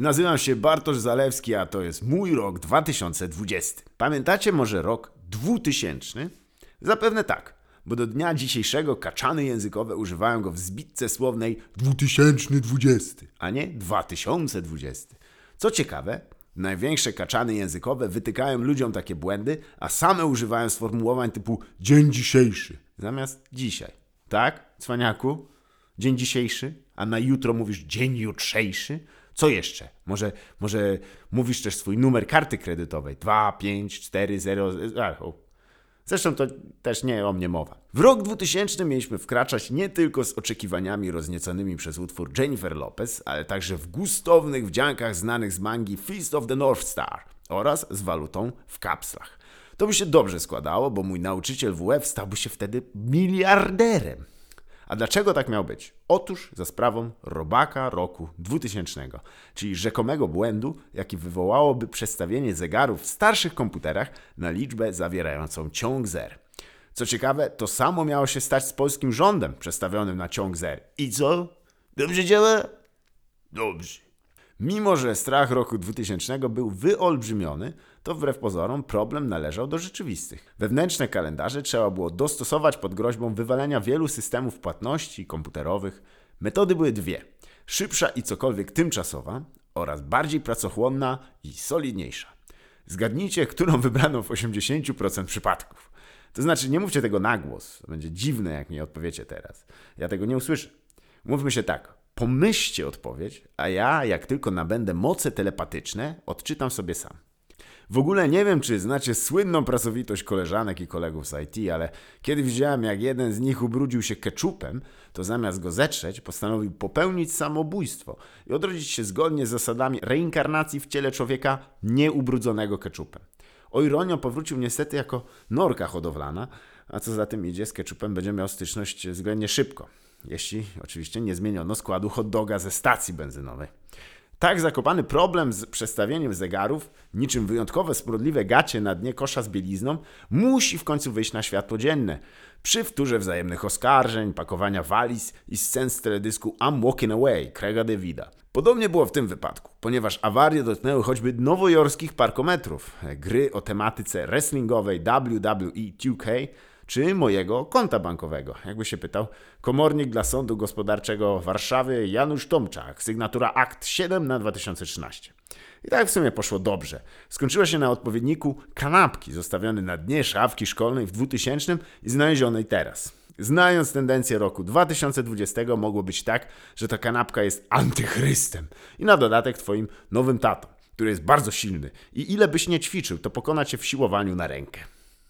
Nazywam się Bartosz Zalewski, a to jest mój rok 2020. Pamiętacie może rok 2000? Zapewne tak, bo do dnia dzisiejszego kaczany językowe używają go w zbitce słownej 2020, a nie 2020. Co ciekawe, największe kaczany językowe wytykają ludziom takie błędy, a same używają sformułowań typu dzień dzisiejszy zamiast dzisiaj. Tak, cwaniaku? Dzień dzisiejszy, a na jutro mówisz dzień jutrzejszy? Co jeszcze? Może, może mówisz też swój numer karty kredytowej 2, 5, 4, 0. A, o. Zresztą to też nie o mnie mowa. W rok 2000 mieliśmy wkraczać nie tylko z oczekiwaniami roznieconymi przez utwór Jennifer Lopez, ale także w gustownych wdziankach znanych z mangi Feast of the North Star oraz z walutą w kapslach. To by się dobrze składało, bo mój nauczyciel WF stałby się wtedy miliarderem. A dlaczego tak miał być? Otóż za sprawą robaka roku 2000, czyli rzekomego błędu, jaki wywołałoby przestawienie zegarów w starszych komputerach na liczbę zawierającą ciąg zer. Co ciekawe, to samo miało się stać z polskim rządem przestawionym na ciąg zer. I co? Dobrze działa? Dobrze. Mimo, że strach roku 2000 był wyolbrzymiony, to wbrew pozorom problem należał do rzeczywistych. Wewnętrzne kalendarze trzeba było dostosować pod groźbą wywalenia wielu systemów płatności komputerowych. Metody były dwie: szybsza i cokolwiek tymczasowa oraz bardziej pracochłonna i solidniejsza. Zgadnijcie, którą wybrano w 80% przypadków. To znaczy, nie mówcie tego na głos. Będzie dziwne, jak nie odpowiecie teraz. Ja tego nie usłyszę. Mówmy się tak. Pomyślcie odpowiedź, a ja, jak tylko nabędę moce telepatyczne, odczytam sobie sam. W ogóle nie wiem, czy znacie słynną pracowitość koleżanek i kolegów z IT, ale kiedy widziałem, jak jeden z nich ubrudził się keczupem, to zamiast go zetrzeć, postanowił popełnić samobójstwo i odrodzić się zgodnie z zasadami reinkarnacji w ciele człowieka nieubrudzonego keczupem. O ironią powrócił niestety jako norka hodowlana, a co za tym idzie, z keczupem będzie miał styczność względnie szybko. Jeśli oczywiście nie zmieniono składu hot doga ze stacji benzynowej. Tak zakopany problem z przestawieniem zegarów, niczym wyjątkowe sprodliwe gacie na dnie kosza z bielizną, musi w końcu wyjść na światło dzienne. Przy wtórze wzajemnych oskarżeń, pakowania waliz i scen z teledysku I'm Walking Away Craiga Davida. Podobnie było w tym wypadku, ponieważ awarie dotknęły choćby nowojorskich parkometrów, gry o tematyce wrestlingowej WWE 2K, czy mojego konta bankowego. Jakby się pytał, komornik dla Sądu Gospodarczego Warszawy Janusz Tomczak, sygnatura akt 7 na 2013. I tak w sumie poszło dobrze. Skończyła się na odpowiedniku kanapki zostawiony na dnie szafki szkolnej w 2000 i znalezionej teraz. Znając tendencję roku 2020, mogło być tak, że ta kanapka jest antychrystem i na dodatek twoim nowym tatą, który jest bardzo silny i ile byś nie ćwiczył, to pokona cię w siłowaniu na rękę.